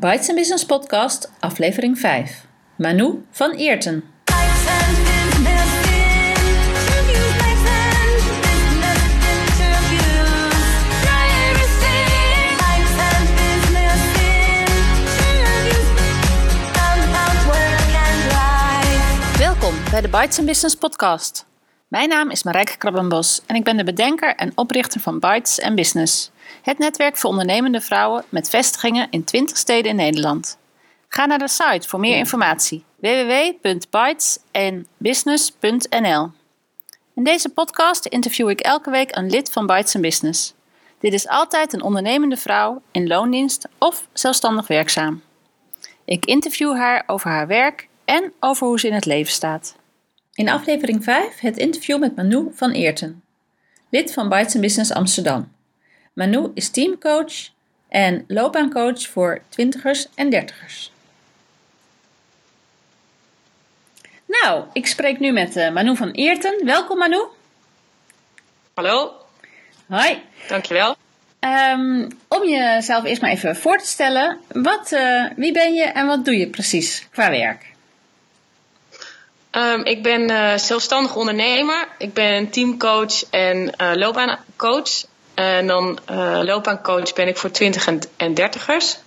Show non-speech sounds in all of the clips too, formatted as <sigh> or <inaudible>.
Bites Business Podcast, aflevering 5. Manu van Eerten. Welkom bij de Bites Business Podcast. Mijn naam is Marijke Krabbenbos en ik ben de bedenker en oprichter van Bites Business. Het netwerk voor ondernemende vrouwen met vestigingen in 20 steden in Nederland. Ga naar de site voor meer informatie www.bytesenbusiness.nl. In deze podcast interview ik elke week een lid van Bites Business. Dit is altijd een ondernemende vrouw in loondienst of zelfstandig werkzaam. Ik interview haar over haar werk en over hoe ze in het leven staat. In aflevering 5 het interview met Manu van Eerten, lid van Bites Business Amsterdam. Manu is teamcoach en loopbaancoach voor twintigers en dertigers. Nou, ik spreek nu met uh, Manu van Eerten. Welkom Manu. Hallo. Hoi. Dankjewel. Um, om jezelf eerst maar even voor te stellen. Wat, uh, wie ben je en wat doe je precies qua werk? Um, ik ben uh, zelfstandig ondernemer. Ik ben teamcoach en loopbaancoach. En dan uh, loopbaancoach ben ik voor 20 en, 30ers.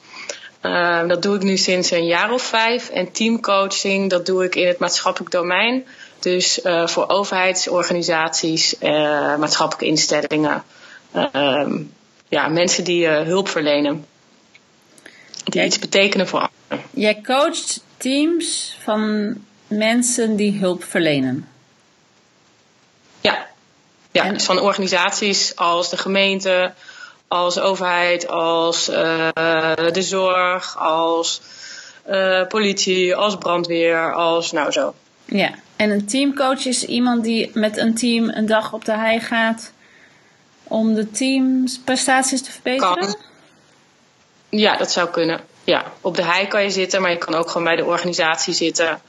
Uh, dat doe ik nu sinds een jaar of vijf. En teamcoaching, dat doe ik in het maatschappelijk domein. Dus uh, voor overheidsorganisaties, maatschappelijke instellingen. Ehm, ja, mensen die hulp verlenen. Die Jij, iets betekenen voor anderen. Jij coacht teams van mensen die hulp verlenen. Ja, ja, dus van organisaties als de gemeente, als overheid, als uh, de zorg, als uh, politie, als brandweer, als nou zo. Ja, en een teamcoach is iemand die met een team een dag op de hei gaat om de teamsprestaties te verbeteren? Kan. Ja, dat zou kunnen. Ja, op de hei kan je zitten, maar je kan ook gewoon bij de organisatie zitten.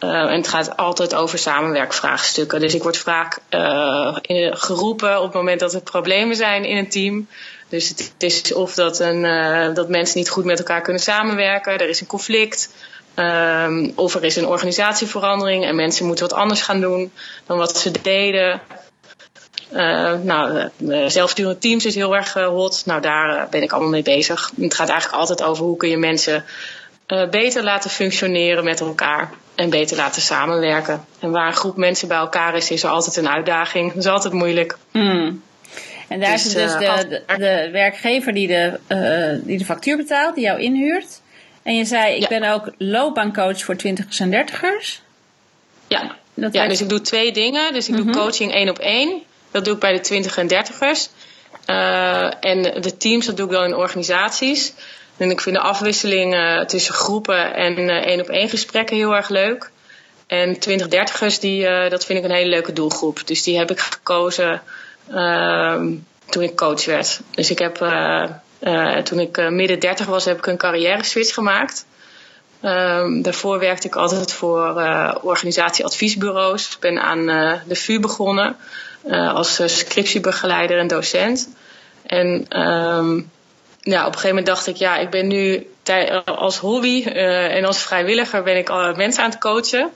Uh, en het gaat altijd over samenwerkvraagstukken. Dus ik word vaak uh, geroepen op het moment dat er problemen zijn in een team. Dus het is of dat, een, uh, dat mensen niet goed met elkaar kunnen samenwerken, er is een conflict. Um, of er is een organisatieverandering en mensen moeten wat anders gaan doen dan wat ze deden. nou, zelfsturende teams is heel erg hot. Nou, daar ben ik allemaal mee bezig. Het gaat eigenlijk altijd over hoe kun je mensen beter laten functioneren met elkaar en beter laten samenwerken. En waar een groep mensen bij elkaar is, is er altijd een uitdaging. Dat is altijd moeilijk. Mm. En daar dus, is dus uh, de, de, werkgever die de, uh, die de factuur betaalt, die jou inhuurt. En je zei, ik ja. ben ook loopbaancoach voor twintigers en dertigers. Ja, dat ja dus ik doe twee dingen. Dus ik mm -hmm. doe coaching één op één. Dat doe ik bij de twintig en dertigers. Uh, en de teams, dat doe ik dan in organisaties. En ik vind de afwisseling uh, tussen groepen en uh, één op één gesprekken heel erg leuk. En 20-30ers, die, uh, dat vind ik een hele leuke doelgroep. Dus die heb ik gekozen ehm, toen ik coach werd. Dus ik heb, toen ik midden 30 was, heb ik een carrière switch gemaakt. Um, daarvoor werkte ik altijd voor organisatieadviesbureaus. Ik ben aan de VU begonnen als scriptiebegeleider en docent. En um, ja, op een gegeven moment dacht ik, ja, ik ben nu als hobby uh, en als vrijwilliger ben ik al mensen aan het coachen.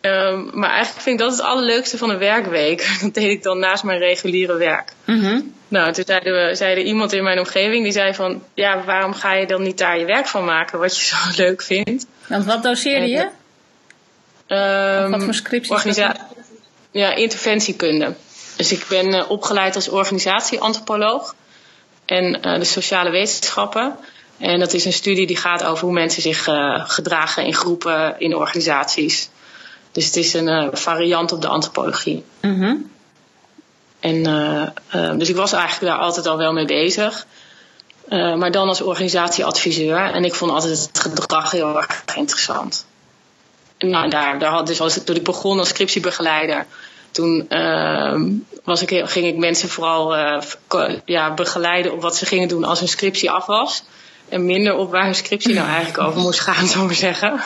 Um, maar eigenlijk vind ik dat het allerleukste van een werkweek. <laughs> Dat deed ik dan naast mijn reguliere werk. Mm -hmm. Nou, toen zeiden we, zeiden iemand in mijn omgeving die zei van, ja, waarom ga je dan niet daar je werk van maken, wat je <laughs> zo leuk vindt? Want wat doseerde je? Um, wat voor scripties? Ja, interventiekunde. Dus ik ben uh, opgeleid als organisatieantropoloog en uh, de sociale wetenschappen. En dat is een studie die gaat over hoe mensen zich uh, gedragen in groepen, in organisaties. Dus het is een uh, variant op de antropologie. Mm -hmm. En, dus ik was eigenlijk daar altijd al wel mee bezig. maar dan als organisatieadviseur. En ik vond altijd het gedrag heel erg interessant. En nou, daar, daar had, dus als, toen ik begon als scriptiebegeleider toen uh, was ik, ging ik mensen vooral uh, ja, begeleiden op wat ze gingen doen als hun scriptie af was. En minder op waar hun scriptie nou eigenlijk over moest gaan, <laughs> zou ik maar zeggen.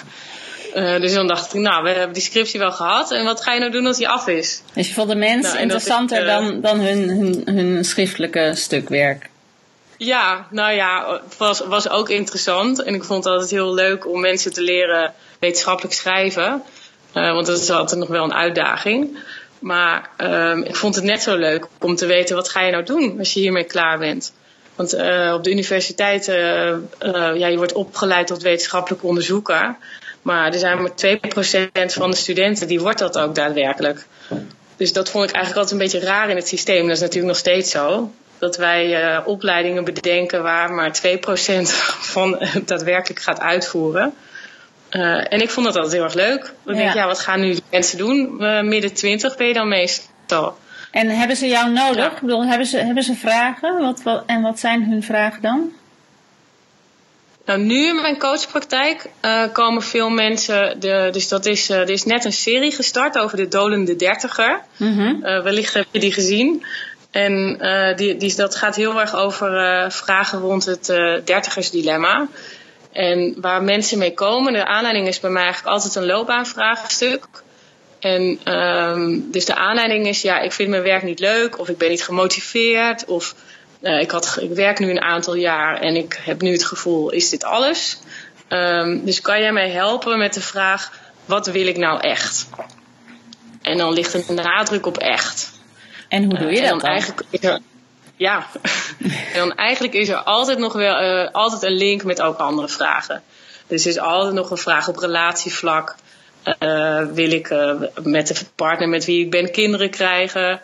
Uh, dus dan dacht ik, nou, we hebben die scriptie wel gehad. En wat ga je nou doen als die af is? Dus je vond de mens nou, interessanter ik, uh, dan, dan hun, hun, hun schriftelijke stukwerk? Ja, nou ja, het was, was ook interessant. En ik vond het altijd heel leuk om mensen te leren wetenschappelijk schrijven. Uh, want dat is altijd nog wel een uitdaging. Maar um, ik vond het net zo leuk om te weten wat ga je nou doen als je hiermee klaar bent. Want uh, op de universiteit, uh, ja, je wordt opgeleid tot wetenschappelijk onderzoeker. Maar er zijn maar 2% van de studenten die wordt dat ook daadwerkelijk. Dus dat vond ik eigenlijk altijd een beetje raar in het systeem. Dat is natuurlijk nog steeds zo. Dat wij opleidingen bedenken waar maar 2% <laughs> van daadwerkelijk gaat uitvoeren. Uh, en ik vond dat altijd heel erg leuk. Dan denk ik, ja, wat gaan nu de mensen doen? Uh, midden twintig ben je dan meestal. En hebben ze jou nodig? Ja. Ik bedoel, hebben ze, hebben ze vragen? Wat, wat, en wat zijn hun vragen dan? Nou, nu in mijn coachpraktijk uh, komen veel mensen. De, dus dat is, er is net een serie gestart over de dolende dertiger. Mm -hmm. wellicht heb je die gezien. En die, die, dat gaat heel erg over vragen rond het dertigersdilemma. En waar mensen mee komen, de aanleiding is bij mij eigenlijk altijd een loopbaanvraagstuk. En um, dus de aanleiding is, ja, ik vind mijn werk niet leuk, of ik ben niet gemotiveerd, of uh, ik, had, ik werk nu een aantal jaar en ik heb nu het gevoel, is dit alles? Um, dus kan jij mij helpen met de vraag, wat wil ik nou echt? En dan ligt een nadruk op echt. En hoe doe je uh, dat dan? Eigenlijk, ja, en dan eigenlijk is er altijd nog wel uh, altijd een link met ook andere vragen. Dus er is altijd nog een vraag op relatievlak. Uh, wil ik uh, met de partner met wie ik ben kinderen krijgen?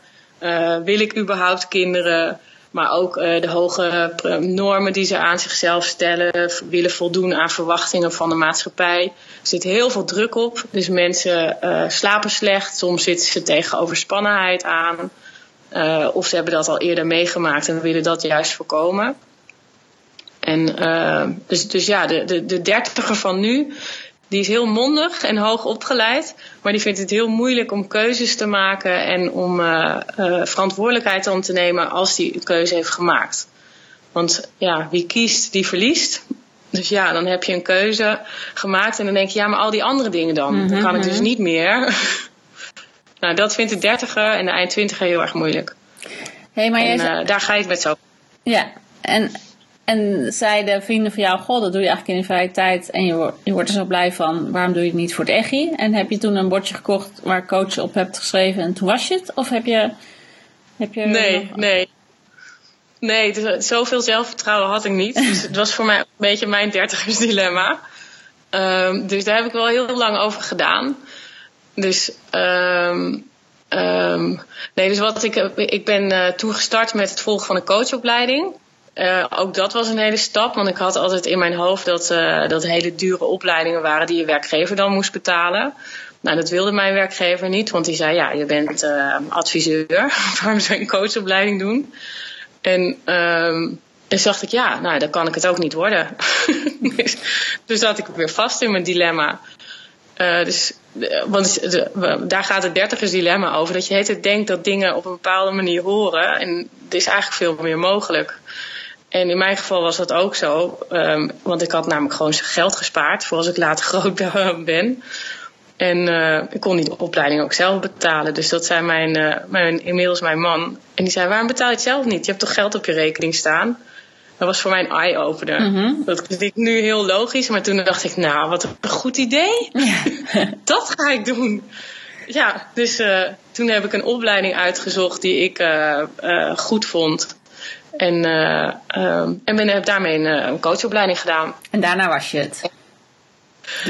wil ik überhaupt kinderen? Maar ook de hoge normen die ze aan zichzelf stellen, willen voldoen aan verwachtingen van de maatschappij. Er zit heel veel druk op. Dus mensen slapen slecht, soms zitten ze tegen overspannenheid aan. Uh, of ze hebben dat al eerder meegemaakt en willen dat juist voorkomen. En uh, dus, dus ja, de, de, de dertiger van nu, die is heel mondig en hoog opgeleid. Maar die vindt het heel moeilijk om keuzes te maken en om uh, verantwoordelijkheid om te nemen als die een keuze heeft gemaakt. Want ja, wie kiest, die verliest. Dus ja, dan heb je een keuze gemaakt en dan denk je, ja, maar al die andere dingen dan, mm -hmm, dan kan ik dus mhm. niet meer. <laughs> Nou, dat vindt de dertiger en de eind twintiger heel erg moeilijk. Hey, maar en, uh, daar ga ik met zo. Ja, en, en zeiden vrienden van jou, god, dat doe je eigenlijk in de vrije tijd en je, wordt, je wordt er zo blij van, waarom doe je het niet voor het echi? En heb je toen een bordje gekocht waar coach op hebt geschreven en toen was je het? Of heb je... Heb je nee, nee. Nee, dus, zoveel zelfvertrouwen had ik niet. Dus <laughs> het was voor mij een beetje mijn dertigersdilemma. Um, dus daar heb ik wel heel lang over gedaan. Dus, um, um, nee, dus wat ik, ik ben uh, toegestart met het volgen van een coachopleiding. Uh, ook dat was een hele stap, want ik had altijd in mijn hoofd dat uh, dat hele dure opleidingen waren die je werkgever dan moest betalen. Nou, dat wilde mijn werkgever niet, want die zei: Ja, je bent adviseur, <laughs> waarom zou je een coachopleiding doen? En um, dus dacht ik: Ja, nou, dan kan ik het ook niet worden. <laughs> dus, dus zat ik weer vast in mijn dilemma. Uh, dus want daar gaat het dertigersdilemma over. Dat je het denkt dat dingen op een bepaalde manier horen. En er is eigenlijk veel meer mogelijk. En in mijn geval was dat ook zo. Um, want ik had namelijk gewoon geld gespaard voor als ik later <laughs> groot ben. En uh, ik kon die opleiding ook zelf betalen. Dus dat zei mijn, mijn, inmiddels mijn man. En die zei, waarom betaal je het zelf niet? Je hebt toch geld op je rekening staan? Dat was voor mij een eye-opener. Mm Dat klinkt nu heel logisch, maar toen dacht ik, nou, wat een goed idee. Ja. <laughs> dat ga ik doen. Ja, dus uh, toen heb ik een opleiding uitgezocht die ik uh, uh, goed vond. En, en ben, heb daarmee een, een coachopleiding gedaan. En daarna was je het?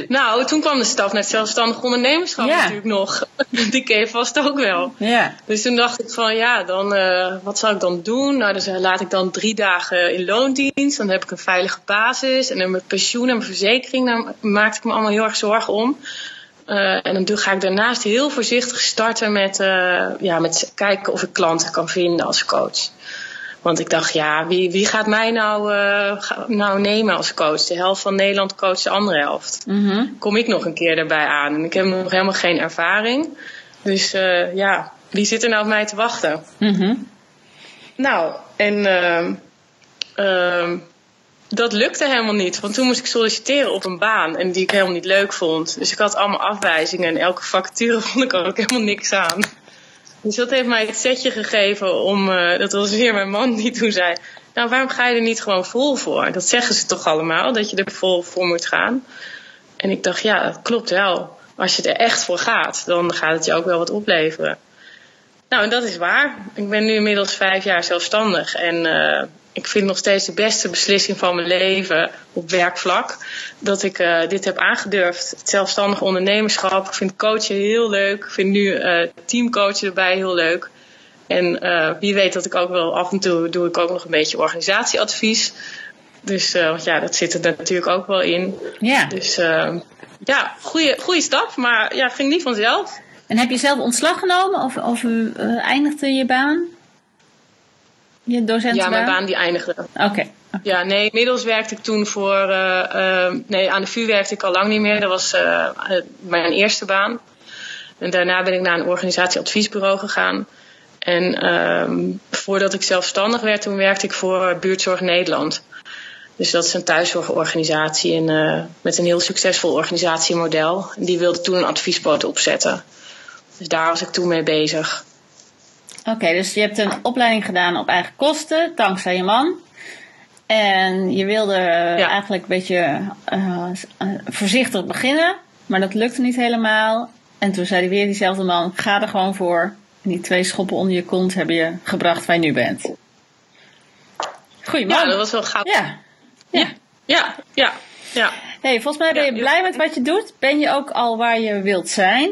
Nou, toen kwam de stap naar zelfstandig ondernemerschap natuurlijk nog. <laughs> Die je vast ook wel. Ja. Dus toen dacht ik van ja, dan, uh, wat zal ik dan doen? Nou, dus laat ik dan drie dagen in loondienst. Dan heb ik een veilige basis. En dan mijn pensioen en mijn verzekering, daar maakte ik me allemaal heel erg zorgen om. Uh, en dan ga ik daarnaast heel voorzichtig starten met, ja, met kijken of ik klanten kan vinden als coach. Want ik dacht, ja, wie, wie gaat mij nou, uh, nou nemen als coach? De helft van Nederland coacht de andere helft. Mm-hmm. Kom ik nog een keer erbij aan? En ik heb nog helemaal geen ervaring. Dus uh, ja, wie zit er nou op mij te wachten? Mm-hmm. Nou, en uh, dat lukte helemaal niet. Want toen moest ik solliciteren op een baan en die ik helemaal niet leuk vond. Dus ik had allemaal afwijzingen en elke vacature <laughs> vond ik ook helemaal niks aan. Dus dat heeft mij het setje gegeven om, uh, dat was weer mijn man die toen zei, nou waarom ga je er niet gewoon vol voor? Dat zeggen ze toch allemaal, dat je er vol voor moet gaan. En ik dacht, ja, dat klopt wel. Als je er echt voor gaat, dan gaat het je ook wel wat opleveren. Nou, en dat is waar. Ik ben nu inmiddels vijf jaar zelfstandig. En uh, ik vind nog steeds de beste beslissing van mijn leven op werkvlak. Dat ik uh, dit heb aangedurfd. Het zelfstandig ondernemerschap. Ik vind coachen heel leuk. Ik vind nu uh, teamcoachen erbij heel leuk. En wie weet dat ik ook wel af en toe doe ik ook nog een beetje organisatieadvies. Dus want ja, dat zit er natuurlijk ook wel in. Ja. Dus ja, goede stap. Maar ja, ging niet vanzelf. En heb je zelf ontslag genomen of, of eindigde je baan? Je? Ja, mijn baan die eindigde. Oké. Ja, nee, inmiddels werkte ik toen voor... Uh, nee, aan de VU werkte ik al lang niet meer. Dat was uh, mijn eerste baan. En daarna ben ik naar een organisatieadviesbureau gegaan. En ehm, voordat ik zelfstandig werd, toen werkte ik voor Buurtzorg Nederland. Dus dat is een thuiszorgorganisatie en, met een heel succesvol organisatiemodel. En die wilde toen een adviespoot opzetten. Dus daar was ik toen mee bezig. Oké, dus je hebt een opleiding gedaan op eigen kosten, dankzij je man. En je wilde eigenlijk een beetje uh, voorzichtig beginnen, maar dat lukte niet helemaal. En toen zei hij weer diezelfde man, ga er gewoon voor. En die twee schoppen onder je kont hebben je gebracht waar je nu bent. Goeie man. Ja, dat was wel gaaf. Ja. Ja. Ja, ja, ja. Hey, volgens mij ben je blij met wat je doet. Ben je ook al waar je wilt zijn?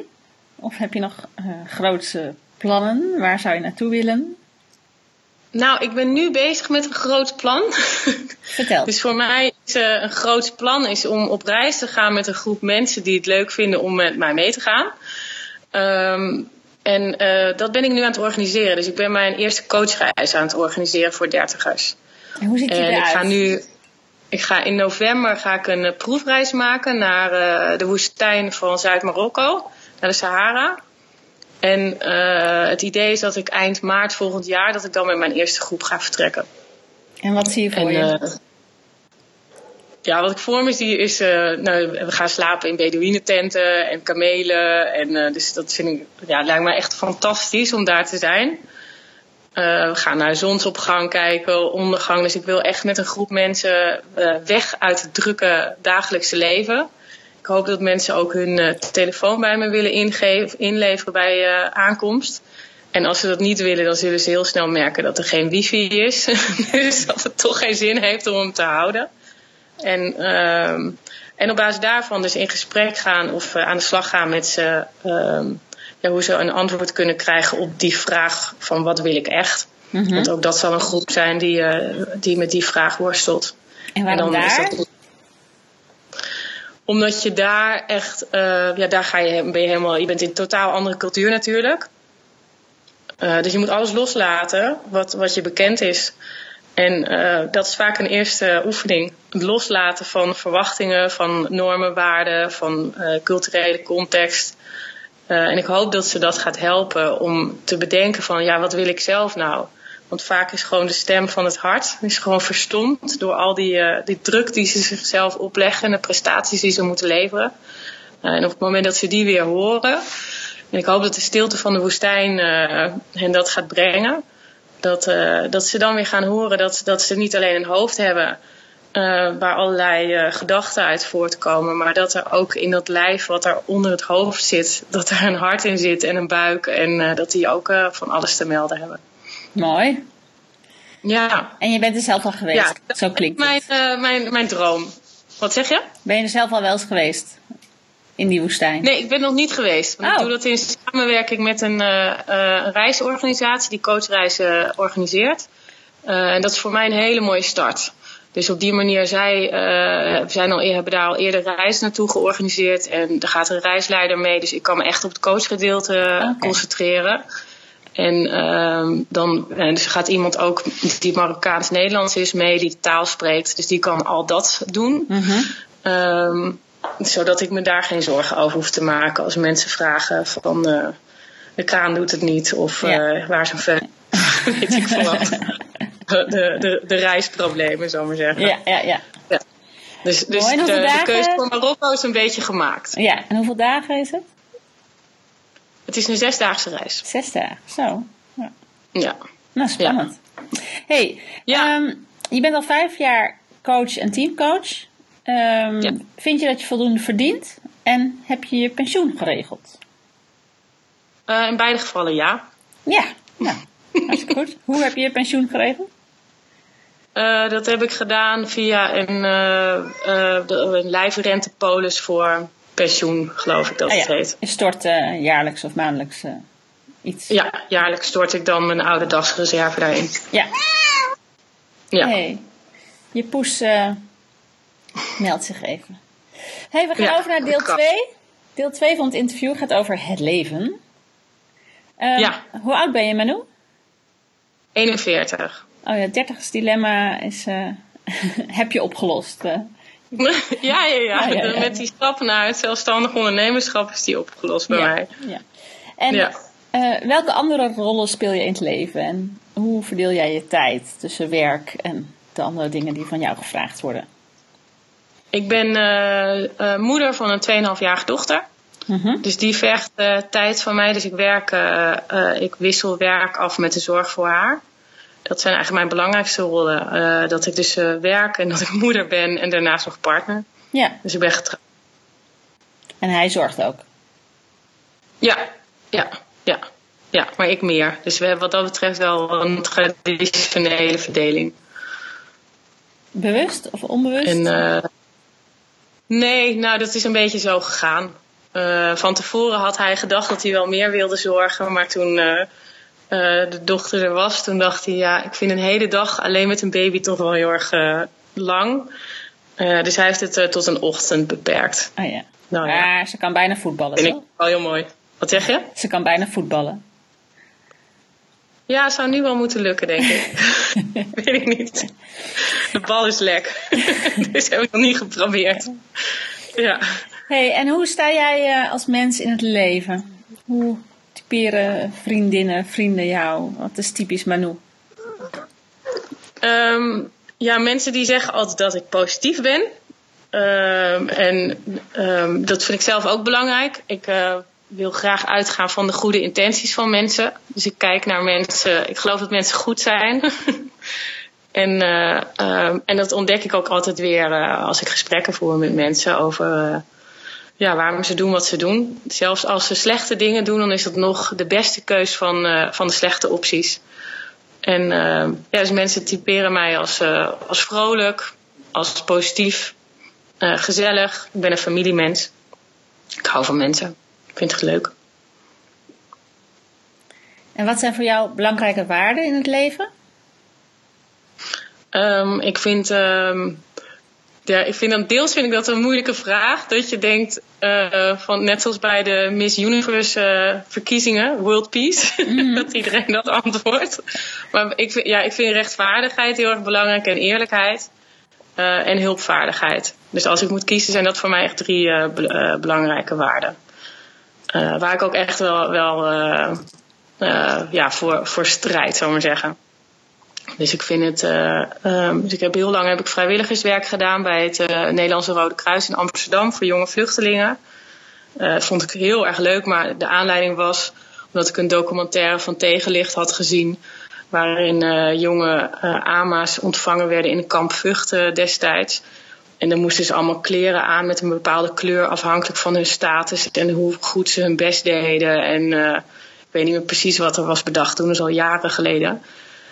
Of heb je nog uh, grootse plannen? Waar zou je naartoe willen? Nou, ik ben nu bezig met een groot plan. <laughs> Vertel. dus voor mij is uh, een groot plan is om op reis te gaan met een groep mensen die het leuk vinden om met mij mee te gaan. Um, en uh, dat ben ik nu aan het organiseren. Dus ik ben mijn eerste coachreis aan het organiseren voor dertigers. En hoe ziet die eruit? Ik ga nu, ik ga in november ga ik een proefreis maken naar de woestijn van Zuid-Marokko naar de Sahara. En uh, het idee is dat ik eind maart volgend jaar, dat ik dan met mijn eerste groep ga vertrekken. En wat zie je voor en, je? Uh, ja, wat ik voor me zie is, uh, nou, we gaan slapen in Bedouinententen en kamelen. En dus dat vind ik, ja, lijkt me echt fantastisch om daar te zijn. we gaan naar zonsopgang kijken, ondergang. Dus ik wil echt met een groep mensen weg uit het drukke dagelijkse leven hoop dat mensen ook hun uh, telefoon bij me willen ingeven, inleveren bij uh, aankomst. En als ze dat niet willen, dan zullen ze heel snel merken dat er geen wifi is. <laughs> dus dat het toch geen zin heeft om hem te houden. En, uh, en op basis daarvan dus in gesprek gaan of uh, aan de slag gaan met ze. Ehm, ja, hoe ze een antwoord kunnen krijgen op die vraag van wat wil ik echt. Mm -hmm. Want ook dat zal een groep zijn die, die met die vraag worstelt. En waarom en dan daar? Is dat omdat je daar echt, uh, ja, daar ga je, ben je helemaal, je bent in een totaal andere cultuur natuurlijk. Uh, dus je moet alles loslaten wat, wat je bekend is. En uh, dat is vaak een eerste oefening. Het loslaten van verwachtingen, van normen, waarden, van culturele context. en ik hoop dat ze dat gaat helpen om te bedenken van, ja, wat wil ik zelf nou? Want vaak is gewoon de stem van het hart is gewoon verstomd door al die, uh, die druk die ze zichzelf opleggen en de prestaties die ze moeten leveren. Uh, en op het moment dat ze die weer horen, en ik hoop dat de stilte van de woestijn uh, hen dat gaat brengen, dat, dat ze dan weer gaan horen dat, dat ze niet alleen een hoofd hebben waar allerlei gedachten uit voortkomen, maar dat er ook in dat lijf wat er onder het hoofd zit, dat er een hart in zit en een buik en dat die ook van alles te melden hebben. Mooi. Ja. En je bent er zelf al geweest? Ja, Zo klinkt mijn. Uh, mijn, mijn droom. Wat zeg je? Ben je er zelf al wel eens geweest? In die woestijn? Nee, ik ben nog niet geweest. Want oh. Ik doe dat in samenwerking met een uh, uh, reisorganisatie die coachreizen organiseert. en dat is voor mij een hele mooie start. Dus op die manier, zij zijn al, hebben daar al eerder reizen naartoe georganiseerd. En er gaat een reisleider mee. Dus ik kan me echt op het coachgedeelte okay. concentreren. En um, dan dus gaat iemand ook die Marokkaans-Nederlands is mee, die taal spreekt. Dus die kan al dat doen. Mm -hmm. um, zodat ik me daar geen zorgen over hoef te maken als mensen vragen van uh, de kraan doet het niet of ja. uh, waar is een vet. <laughs> Weet ik veel wat. De, de, de reisproblemen, zou maar zeggen. Ja, ja, ja. ja. Dus, dus de, de, keuze voor Marokko is een beetje gemaakt. Ja, en hoeveel dagen is het? Het is een zesdaagse reis. Zes dagen, zo. Ja. ja. Nou, spannend. Ja. hey, ja. Um, je bent al vijf jaar coach en teamcoach. Um, Vind je dat je voldoende verdient? En heb je je pensioen geregeld? Uh, in beide gevallen ja. Ja, ja. hartstikke goed. <laughs> Hoe heb je je pensioen geregeld? Uh, dat heb ik gedaan via een, uh, een lijfrentepolis voor pensioen, geloof ik dat ah, het heet. Je stort jaarlijks of maandelijks iets? Ja, jaarlijks stort ik dan mijn oude dagsreserve daarin. Ja. Ja. Hey, je poes meldt zich even. hey, we gaan over naar deel 2. Deel 2 van het interview gaat over het leven. Uh, ja. Hoe oud ben je, Manu? 41. Oh ja, 30 dilemma is, <laughs> heb je opgelost. <laughs> Ja, ja, ja. Ja, Met die stap naar het zelfstandig ondernemerschap is die opgelost bij mij. Ja. En uh, welke andere rollen speel je in het leven? En hoe verdeel jij je tijd tussen werk en de andere dingen die van jou gevraagd worden? Ik ben moeder van een 2,5-jarige dochter. Mhm. Dus die vergt tijd van mij. Dus ik werk, ik wissel werk af met de zorg voor haar. Dat zijn eigenlijk mijn belangrijkste rollen. dat ik dus werk en dat ik <laughs> moeder ben en daarnaast nog partner. Ja. Dus ik ben getrouwd. En hij zorgt ook? Ja, ja, ja. Ja, maar ik meer. Dus we hebben wat dat betreft wel een traditionele verdeling. Bewust of onbewust? En, nee, nou dat is een beetje zo gegaan. Van tevoren had hij gedacht dat hij wel meer wilde zorgen. Maar toen de dochter er was, toen dacht hij: ja, ik vind een hele dag alleen met een baby toch wel heel erg lang. dus hij heeft het tot een ochtend beperkt. Oh ja. Nou, ja. Maar ze kan bijna voetballen. Vind ik wel heel mooi. Wat zeg je? Ze kan bijna voetballen. Ja, zou nu wel moeten lukken, denk ik. <laughs> Weet ik niet. De bal is lek. dus heb ik nog niet geprobeerd. Ja hey, en hoe sta jij als mens in het leven? Hoe typeren vriendinnen, vrienden jou? Wat is typisch Manu? Um, ja, mensen die zeggen altijd dat ik positief ben. Um, en um, dat vind ik zelf ook belangrijk. Ik uh, wil graag uitgaan van de goede intenties van mensen. Dus ik kijk naar mensen. Ik geloof dat mensen goed zijn. <laughs> en, uh, en dat ontdek ik ook altijd weer uh, als ik gesprekken voer met mensen over ja, waarom ze doen wat ze doen. Zelfs als ze slechte dingen doen, dan is dat nog de beste keus van, uh, van de slechte opties. En uh, ja, dus mensen typeren mij als, uh, als vrolijk, als positief, gezellig. Ik ben een familiemens. Ik hou van mensen. Ik vind het leuk. En wat zijn voor jou belangrijke waarden in het leven? Um, ik vind um, ja, ik vind dan deels vind ik dat een moeilijke vraag. Dat je denkt, uh, van, net zoals bij de Miss Universe uh, verkiezingen, World Peace, <laughs> mm. dat iedereen dat antwoordt. Maar ik vind, ja, ik vind rechtvaardigheid heel erg belangrijk en eerlijkheid. Uh, en hulpvaardigheid. Dus als ik moet kiezen, zijn dat voor mij echt drie belangrijke waarden. waar ik ook echt wel, wel ja, voor, voor strijd, zou maar zeggen. Dus ik vind het. Uh, um, dus ik heb heel lang heb ik vrijwilligerswerk gedaan bij het uh, Nederlandse Rode Kruis in Amsterdam voor jonge vluchtelingen. Uh, vond ik heel erg leuk, maar de aanleiding was omdat ik een documentaire van Tegenlicht had gezien. Waarin jonge AMA's ontvangen werden in een kamp Vught destijds. En dan moesten ze allemaal kleren aan met een bepaalde kleur afhankelijk van hun status en hoe goed ze hun best deden. En ik weet niet meer precies wat er was bedacht toen, dat is al jaren geleden.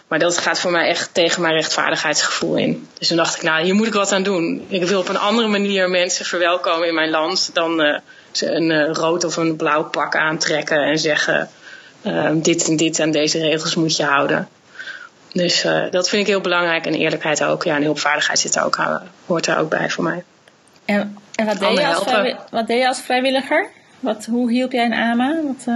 Maar dat gaat voor mij echt tegen mijn rechtvaardigheidsgevoel in. Dus toen dacht ik, nou, hier moet ik wat aan doen. Ik wil op een andere manier mensen verwelkomen in mijn land dan uh, ze een uh, rood of een blauw pak aantrekken en zeggen: uh, dit en dit en deze regels moet je houden. Dus dat vind ik heel belangrijk en eerlijkheid ook. Ja, en hulpvaardigheid zit er ook, hoort er ook bij voor mij. En, en wat, deed je als wat deed je als vrijwilliger? Wat, hoe hielp jij in AMA? Wat,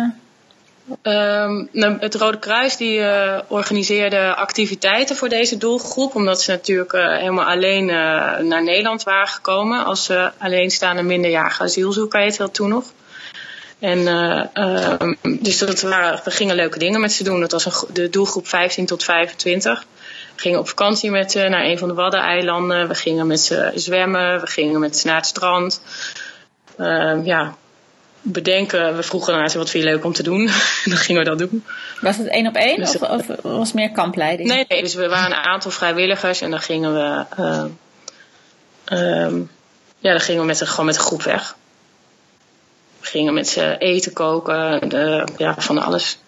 Um, het Rode Kruis die uh, organiseerde activiteiten voor deze doelgroep, omdat ze natuurlijk uh, helemaal alleen uh, naar Nederland waren gekomen als alleenstaande minderjarige asielzoeker heette dat toen nog. En um, dus waren, we gingen leuke dingen met ze doen. Dat was de doelgroep 15 tot 25. We gingen op vakantie met ze naar een van de Waddeneilanden. We gingen met ze zwemmen. We gingen met ze naar het strand. Uh, ja, bedenken. We vroegen naar ze wat vind je leuk om te doen. <laughs> dan gingen we dat doen. Was het één op één dus of, of, was het meer kampleiding? Nee, nee, dus we waren een aantal vrijwilligers en dan gingen we, uh, ja, dan gingen we met, gewoon met een groep weg. We gingen met ze eten koken, de, ja, van alles.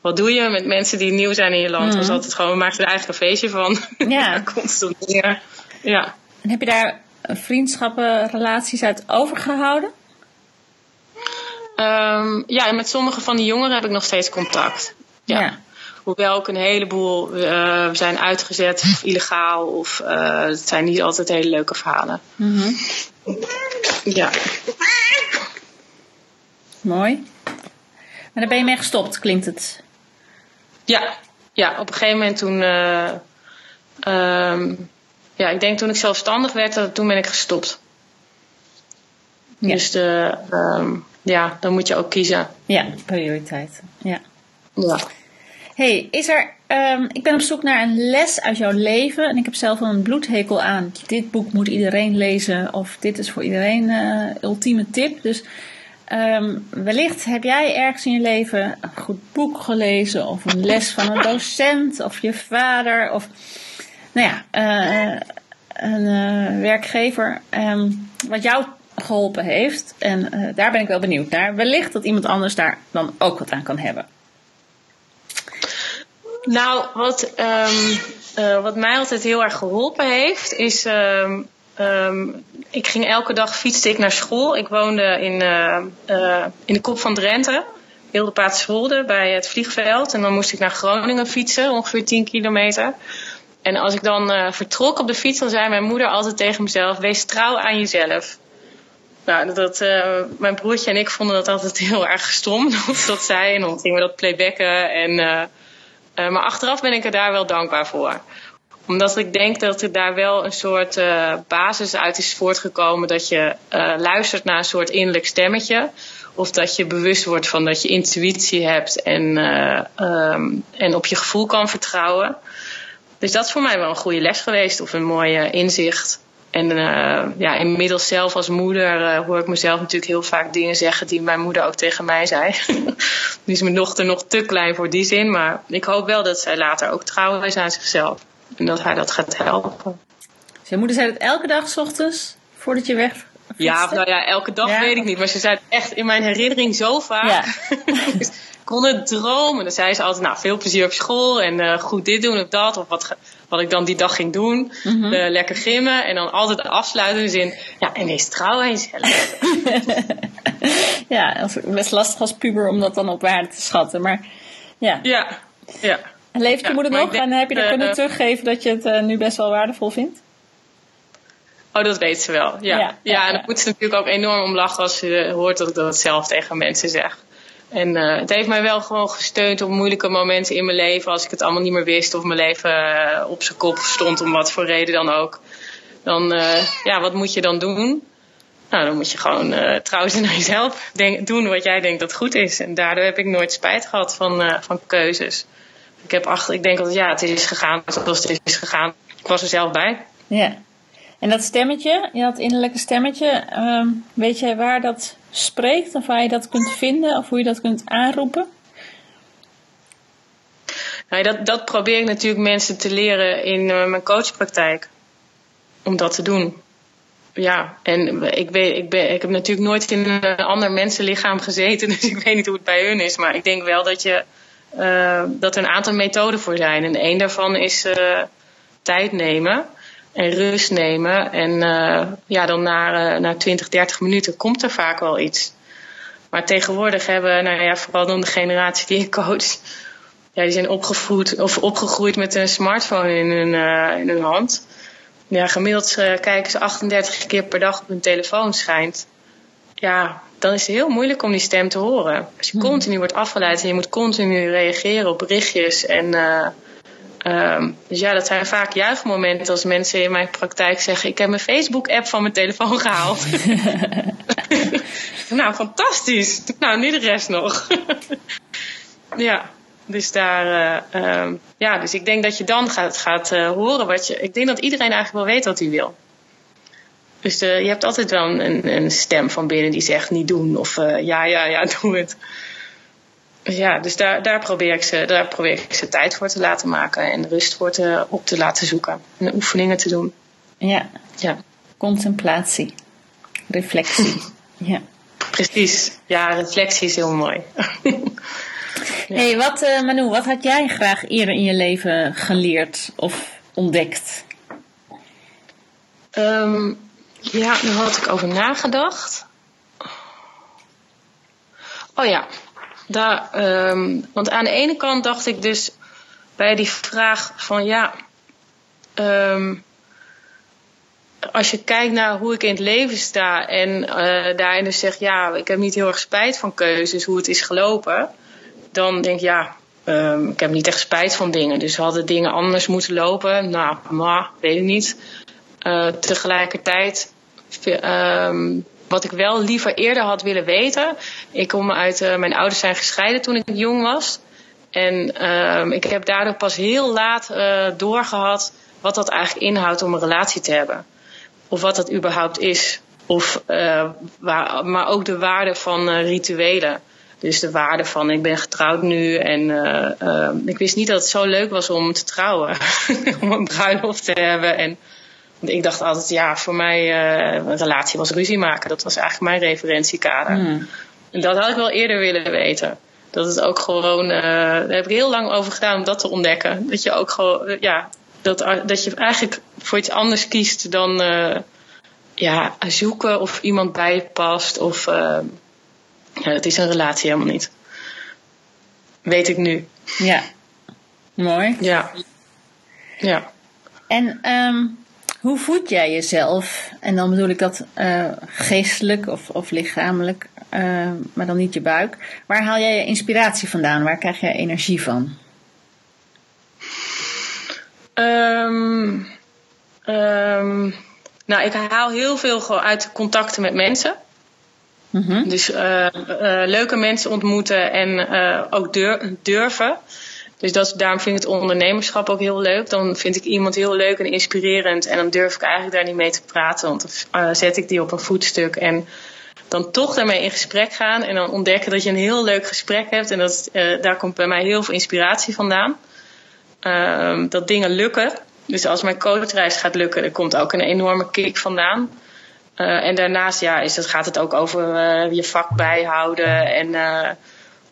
Wat doe je met mensen die nieuw zijn in je land? Mm. was altijd gewoon, we maakten er eigenlijk een feestje van. Ja. <laughs> Constant Ja. En heb je daar vriendschappen, relaties uit overgehouden? Um, ja, met sommige van die jongeren heb ik nog steeds contact. Ja. Hoewel ook een heleboel uh, zijn uitgezet of illegaal. Of uh, het zijn niet altijd hele leuke verhalen. Mm -hmm. Ja. Mooi. Maar daar ben je mee gestopt, klinkt het? Ja, ja op een gegeven moment toen. Uh, um, ja, ik denk toen ik zelfstandig werd, toen ben ik gestopt. Ja. Dus de, um, ja, dan moet je ook kiezen. Ja, prioriteit. Ja. ja. hey, is er. Um, ik ben op zoek naar een les uit jouw leven. En ik heb zelf een bloedhekel aan. Dit boek moet iedereen lezen. Of dit is voor iedereen uh, ultieme tip. Dus um, wellicht heb jij ergens in je leven een goed boek gelezen. Of een les van een docent. Of je vader. Of nou ja, uh, een uh, werkgever. Um, wat jou geholpen heeft. En uh, daar ben ik wel benieuwd naar. Wellicht dat iemand anders daar dan ook wat aan kan hebben. Nou, wat, um, uh, wat mij altijd heel erg geholpen heeft, is. Um, um, ik ging elke dag fietste ik naar school. Ik woonde in, uh, in de kop van Drenthe, Wilde bij het vliegveld. En dan moest ik naar Groningen fietsen, ongeveer 10 kilometer. En als ik dan vertrok op de fiets, dan zei mijn moeder altijd tegen mezelf: Wees trouw aan jezelf. Nou, dat, uh, mijn broertje en ik vonden dat altijd <laughs> heel erg stom dat zei. En dan gingen we dat playbacken. En, uh, uh, maar achteraf ben ik er daar wel dankbaar voor. Omdat ik denk dat er daar wel een soort basis uit is voortgekomen. Dat je luistert naar een soort innerlijk stemmetje. Of dat je bewust wordt van dat je intuïtie hebt en, um, en op je gevoel kan vertrouwen. Dus dat is voor mij wel een goede les geweest of een mooie inzicht. En uh, ja, inmiddels zelf als moeder uh, hoor ik mezelf natuurlijk heel vaak dingen zeggen die mijn moeder ook tegen mij zei. <laughs> nu is mijn dochter nog te klein voor die zin, maar ik hoop wel dat zij later ook trouw is aan zichzelf. En dat haar dat gaat helpen. Zijn moeder zei het elke dag s ochtends voordat je weg ja, nou ja, elke dag weet ik niet. Maar ze zei het echt in mijn herinnering zo vaak. Ja. <laughs> ik kon het dromen. Dan zei ze altijd, nou, veel plezier op school. En uh, goed dit doen of dat. Of wat, wat ik dan die dag ging doen. Mm -hmm. uh, lekker gimmen. En dan altijd afsluiten zin. Ja, en wees trouw aan jezelf. <laughs> ja, is best lastig als puber om dat dan op waarde te schatten. Maar ja. Ja, ja. En leeft je moeder nog? en heb je er uh, kunnen teruggeven dat je het nu best wel waardevol vindt? Oh, dat weet ze wel. Ja, ja, ja, en dan moet ze natuurlijk ook enorm om lachen als ze hoort dat ik dat zelf tegen mensen zeg. En uh, het heeft mij wel gewoon gesteund op moeilijke momenten in mijn leven. Als ik het allemaal niet meer wist of mijn leven uh, op zijn kop stond, om wat voor reden dan ook. Dan, uh, ja, wat moet je dan doen? Nou, dan moet je gewoon trouw zijn <laughs> naar jezelf. Doen wat jij denkt dat goed is. En daardoor heb ik nooit spijt gehad van, van keuzes. Ik, heb achter, ik denk dat ja, het is gegaan zoals het is gegaan. Ik was er zelf bij. Ja. En dat stemmetje, dat innerlijke stemmetje, um, weet jij waar dat spreekt? Of waar je dat kunt vinden? Of hoe je dat kunt aanroepen? Nou, dat, dat probeer ik natuurlijk mensen te leren in uh, mijn coachpraktijk. Om dat te doen. Ja, en ik, weet, ik, ben, ik heb natuurlijk nooit in een ander mensenlichaam gezeten. <laughs> Dus ik weet niet hoe het bij hun is. Maar ik denk wel dat, je, uh, dat er een aantal methoden voor zijn. En één daarvan is uh, tijd nemen en rust nemen. En uh, ja, dan na, uh, na 20, 30 minuten komt er vaak wel iets. Maar tegenwoordig hebben, nou ja, vooral dan de generatie die ik coach, ja, die zijn opgevoed of opgegroeid met een smartphone in hun, uh, in hun hand. Ja, gemiddeld kijken ze 38 keer per dag op hun telefoon schijnt. Ja, dan is het heel moeilijk om die stem te horen. Als je hmm. continu wordt afgeleid en je moet continu reageren op berichtjes en Um, dus ja, dat zijn vaak juichmomenten als mensen in mijn praktijk zeggen: Ik heb mijn Facebook-app van mijn telefoon <laughs> gehaald. <laughs> nou, fantastisch. Nou, nu de rest nog. <laughs> ja, dus daar. Uh, um, ja, dus ik denk dat je dan gaat, gaat uh, horen wat je. Ik denk dat iedereen eigenlijk wel weet wat hij wil. Dus je hebt altijd wel een, een, stem van binnen die zegt niet doen of ja, ja, ja, doe het. Ja, dus daar, daar, probeer ik ze, daar probeer ik ze tijd voor te laten maken en rust voor te, op te laten zoeken en oefeningen te doen. Ja. ja. Contemplatie, reflectie. <laughs> ja. Precies. Ja, reflectie is heel mooi. <laughs> hey, wat, uh, Manu, wat had jij graag eerder in je leven geleerd of ontdekt? Um, ja, daar had ik over nagedacht. Oh ja, daar, um, want aan de ene kant dacht ik dus bij die vraag van ja, um, als je kijkt naar hoe ik in het leven sta en uh, daarin dus zeg ja, ik heb niet heel erg spijt van keuzes, hoe het is gelopen, dan denk ik ja, um, ik heb niet echt spijt van dingen. Dus hadden dingen anders moeten lopen? Nou, maar weet ik niet. Uh, tegelijkertijd wat ik wel liever eerder had willen weten. Ik kom uit, uh, mijn ouders zijn gescheiden toen ik jong was. En um, ik heb daardoor pas heel laat uh, doorgehad wat dat eigenlijk inhoudt om een relatie te hebben. Of wat dat überhaupt is. Of, waar, maar ook de waarde van rituelen. Dus de waarde van ik ben getrouwd nu en ik wist niet dat het zo leuk was om te trouwen. <laughs> om een bruiloft te hebben en ik dacht altijd, ja, voor mij uh, een relatie was ruzie maken. Dat was eigenlijk mijn referentiekader. Hmm. En dat had ik wel eerder willen weten. Dat het ook gewoon, uh, daar heb ik heel lang over gedaan om dat te ontdekken. Dat je ook gewoon, ja, dat, dat je eigenlijk voor iets anders kiest dan ja, zoeken of iemand bijpast. Of ja, het is een relatie helemaal niet. Weet ik nu. Ja, mooi. Ja. Ja. En um, hoe voed jij jezelf? En dan bedoel ik dat uh, geestelijk of, of lichamelijk, uh, maar dan niet je buik. Waar haal jij je inspiratie vandaan? Waar krijg je energie van? Um, um, nou, ik haal heel veel uit contacten met mensen. Mm -hmm. Dus uh, leuke mensen ontmoeten en ook durven. Dus dat, daarom vind ik het ondernemerschap ook heel leuk. Dan vind ik iemand heel leuk en inspirerend. En dan durf ik eigenlijk daar niet mee te praten. Want dan uh, zet ik die op een voetstuk. En dan toch daarmee in gesprek gaan. En dan ontdekken dat je een heel leuk gesprek hebt. En dat, uh, daar komt bij mij heel veel inspiratie vandaan. Uh, dat dingen lukken. Dus als mijn coachreis gaat lukken, er komt ook een enorme kick vandaan. Uh, en daarnaast ja, is het, gaat het ook over je vak bijhouden. En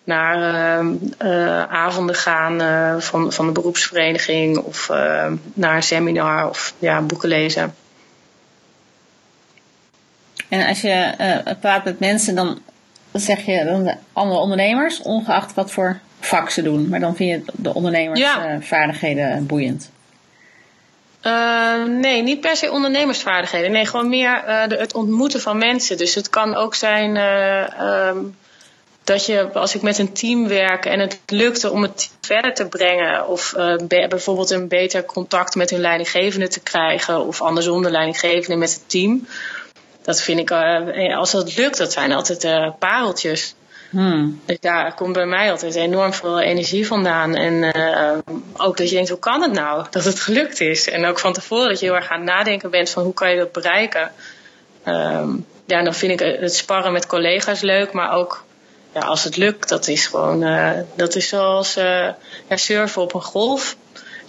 naar uh, avonden gaan uh, van, van de beroepsvereniging of uh, naar een seminar of ja, boeken lezen. En als je praat met mensen, dan zeg je dan andere ondernemers, ongeacht wat voor vak ze doen. Maar dan vind je de ondernemersvaardigheden ja. boeiend. nee, niet per se ondernemersvaardigheden. Nee, gewoon meer de, het ontmoeten van mensen. Dus het kan ook zijn ehm, dat je, als ik met een team werk en het lukte om het verder te brengen, of uh, bijvoorbeeld een beter contact met hun leidinggevende te krijgen, of andersom de leidinggevende met het team. Dat vind ik, uh, als dat lukt, dat zijn altijd uh, pareltjes. Hmm. Dus daar komt bij mij altijd enorm veel energie vandaan. En ook dat je denkt, hoe kan het nou dat het gelukt is? En ook van tevoren dat je heel erg aan het nadenken bent van hoe kan je dat bereiken. Um, ja, dan vind ik het sparren met collega's leuk, maar ook ja, als het lukt, dat is gewoon, uh, dat is zoals ja, surfen op een golf.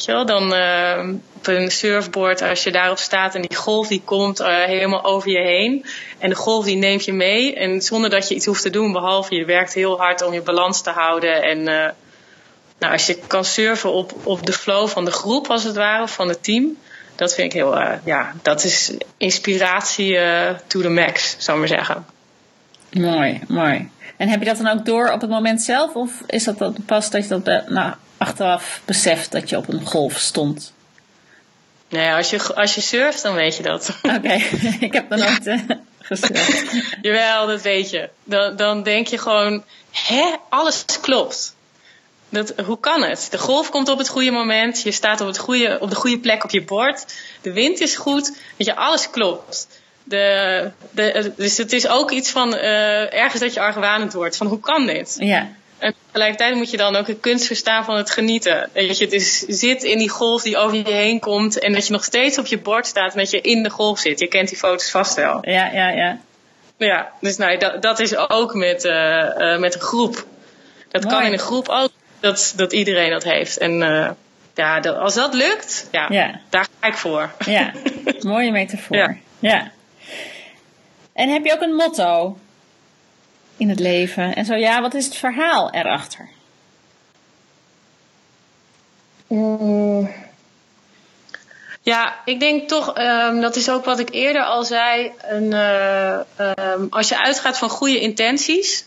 Dan uh, op een surfboard, als je daarop staat en die golf die komt helemaal over je heen. En de golf die neemt je mee. En zonder dat je iets hoeft te doen, behalve je werkt heel hard om je balans te houden. En nou, als je kan surfen op, op de flow van de groep, als het ware, of van het team. Dat vind ik heel, ja, dat is inspiratie to the max, zou ik maar zeggen. Mooi, mooi. En heb je dat dan ook door op het moment zelf? Of is dat dan pas dat je dat nou, achteraf beseft dat je op een golf stond? Nee, als je, als je surft, dan weet je dat. Oké, <laughs> ik heb dan nooit uh, gesurfd. <laughs> Jawel, dat weet je. Dan, dan denk je gewoon, hè, alles klopt. Dat, hoe kan het? De golf komt op het goede moment. Je staat op, het goede, op de goede plek op je bord. De wind is goed. Weet je, alles klopt. De, de, dus het is ook iets van uh, ergens dat je argwanend wordt. Van hoe kan dit? Ja. En tegelijkertijd moet je dan ook de kunst verstaan van het genieten. Dat je dus zit in die golf die over je heen komt. En dat je nog steeds op je bord staat en dat je in de golf zit. Je kent die foto's vast wel. Ja, ja, ja. Ja, dus nou, dat, dat is ook met, uh, met een groep. Dat kan in een groep ook, dat, dat iedereen dat heeft. En uh, ja, dat, als dat lukt, ja, ja, daar ga ik voor. Ja, <laughs> mooie metafoor. Ja. ja. En heb je ook een motto in het leven? En zo ja, wat is het verhaal erachter? Mm. Ja, ik denk toch, um, dat is ook wat ik eerder al zei. Een, uh, um, als je uitgaat van goede intenties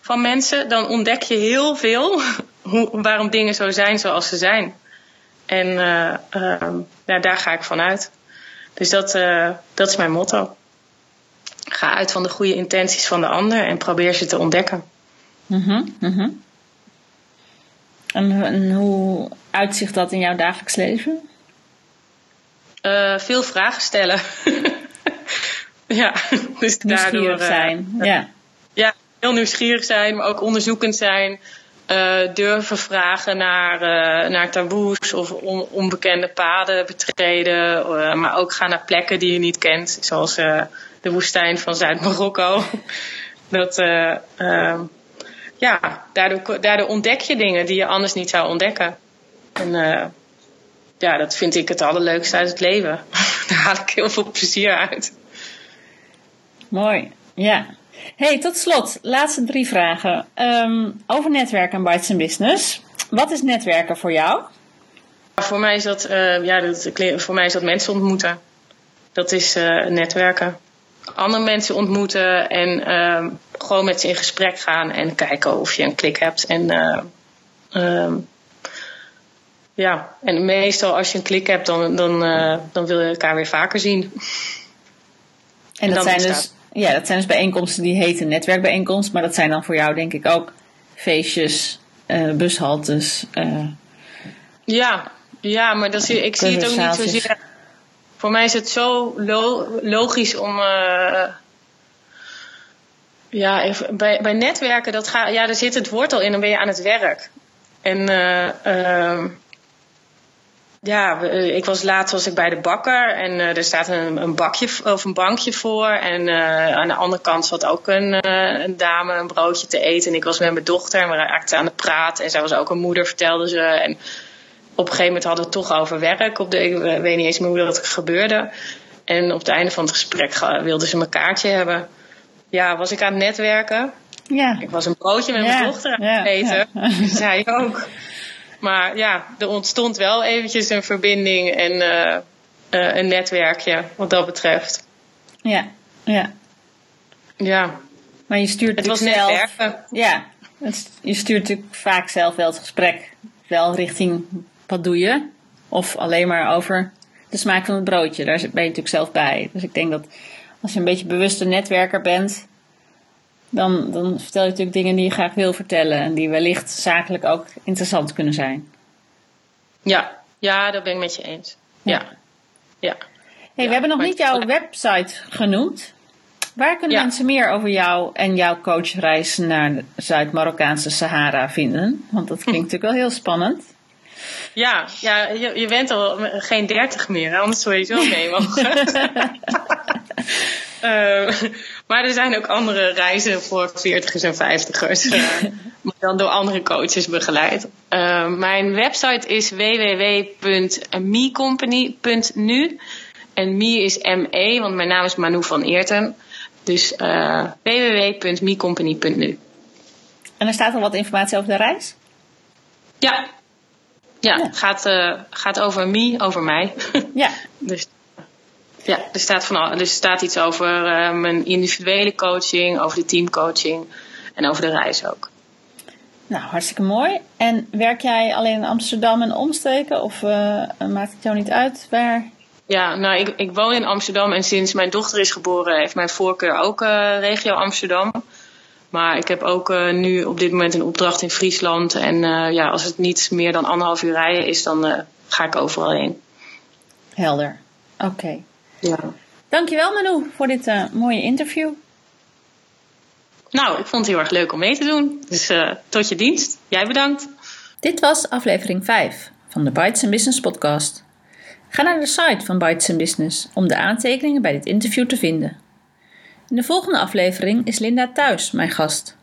van mensen, dan ontdek je heel veel <laughs> hoe, waarom dingen zo zijn zoals ze zijn. En uh, um, ja, daar ga ik vanuit. Dus dat, uh, dat is mijn motto. Ga uit van de goede intenties van de ander en probeer ze te ontdekken. Mm -hmm, En, en hoe uitzicht dat in jouw dagelijks leven? Uh, veel vragen stellen. <laughs> ja, dus nieuwsgierig daardoor, uh, zijn. ja. ja, heel nieuwsgierig zijn, maar ook onderzoekend zijn. Uh, durven vragen naar, naar taboes of on, onbekende paden betreden. maar ook gaan naar plekken die je niet kent, zoals de woestijn van Zuid-Marokko. Dat, ehm, ja, daardoor, daardoor ontdek je dingen die je anders niet zou ontdekken. En ja, dat vind ik het allerleukste uit het leven. <laughs> Daar haal ik heel veel plezier uit. Mooi, ja. Hey, tot slot, laatste drie vragen. Um, over netwerken en Bites Business. Wat is netwerken voor jou? Voor mij is dat, uh, ja, dat, voor mij is dat mensen ontmoeten. Dat is netwerken. Andere mensen ontmoeten en uh, gewoon met ze in gesprek gaan en kijken of je een klik hebt. En uh, ja, en meestal als je een klik hebt, dan, dan, uh, dan wil je elkaar weer vaker zien. En, dat, zijn dus, ja, dat zijn dus bijeenkomsten die heten netwerkbijeenkomst, maar dat zijn dan voor jou denk ik ook feestjes, uh, bushaltes. Uh, ja, ja, maar dat zie, ik zie het ook niet zozeer. Voor mij is het zo lo logisch om. ja, even, bij, bij netwerken, dat ga, ja, daar zit het woord al in, dan ben je aan het werk. En ehm, ja, eh, ik was laatst was ik bij de bakker en er staat een, een, bakje of een bankje voor. En aan de andere kant zat ook een, een, dame een broodje te eten. En ik was met mijn dochter en we raakten aan de praat. En zij was ook een moeder, vertelde ze. En op een gegeven moment hadden we het toch over werk. Op de, ik weet niet eens meer hoe dat gebeurde. En op het einde van het gesprek wilden ze mijn kaartje hebben. Ja, was ik aan het netwerken. Ja. Ik was een broodje met mijn dochter aan het eten. Ja. <laughs> Zij ook. Maar ja, er ontstond wel eventjes een verbinding en uh, uh, een netwerkje wat dat betreft. Ja, ja. Ja. Maar je stuurt het was zelf, Ja, je stuurt natuurlijk vaak zelf wel het gesprek wel richting wat doe je? Of alleen maar over de smaak van het broodje. Daar ben je natuurlijk zelf bij. Dus ik denk dat als je een beetje bewuste netwerker bent, dan, dan vertel je natuurlijk dingen die je graag wil vertellen en die wellicht zakelijk ook interessant kunnen zijn. Ja, ja dat ben ik met je eens. Ja. ja. Hey, we hebben nog niet jouw website genoemd. Waar kunnen mensen meer over jou en jouw coachreis naar de Zuid-Marokkaanse Sahara vinden? Want dat klinkt <laughs> natuurlijk wel heel spannend. Ja, ja je, je bent al geen dertig meer, anders zou je zo mee mogen. uh, <laughs> <laughs> maar er zijn ook andere reizen voor 40ers en 50ers. Uh, <laughs> maar dan door andere coaches begeleid. Uh, mijn website is www.mecompany.nu. En me is ME, want mijn naam is Manu van Eerten. Dus www.mecompany.nu. En er staat al wat informatie over de reis? Ja, ja, ja. Gaat, uh, gaat over me, over mij. <laughs> Ja. dus ja, er staat, van, er staat iets over uh, mijn individuele coaching, over de teamcoaching en over de reis ook. Nou, hartstikke mooi. En werk jij alleen in Amsterdam en omsteken of uh, maakt het jou niet uit waar? Ja, nou, ik, ik woon in Amsterdam en sinds mijn dochter is geboren heeft mijn voorkeur ook regio Amsterdam. Maar ik heb ook uh, nu op dit moment een opdracht in Friesland. En uh, ja, als het niet meer dan anderhalf uur rijden is, dan uh, ga ik overal heen. Helder. Oké. Okay. Ja. Dankjewel Manu voor dit mooie interview. Nou, ik vond het heel erg leuk om mee te doen. Dus tot je dienst. Jij bedankt. Dit was aflevering 5 van de Bites Business podcast. Ga naar de site van Bites Business om de aantekeningen bij dit interview te vinden. In de volgende aflevering is Linda Thuis mijn gast.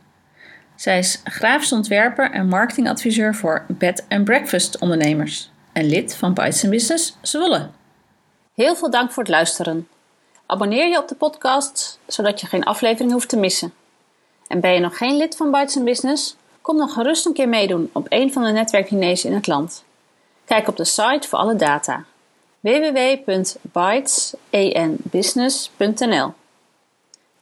Zij is grafisch ontwerper en marketingadviseur voor bed and breakfast ondernemers en lid van Bites Business Zwolle. Heel veel dank voor het luisteren. Abonneer je op de podcast, zodat je geen aflevering hoeft te missen. En ben je nog geen lid van Bites Business? Kom dan gerust een keer meedoen op een van de netwerkdiners in het land. Kijk op de site voor alle data www.bytesenbusiness.nl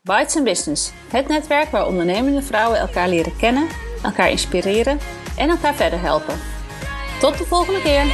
Bites Business, het netwerk waar ondernemende vrouwen elkaar leren kennen, elkaar inspireren en elkaar verder helpen. Tot de volgende keer!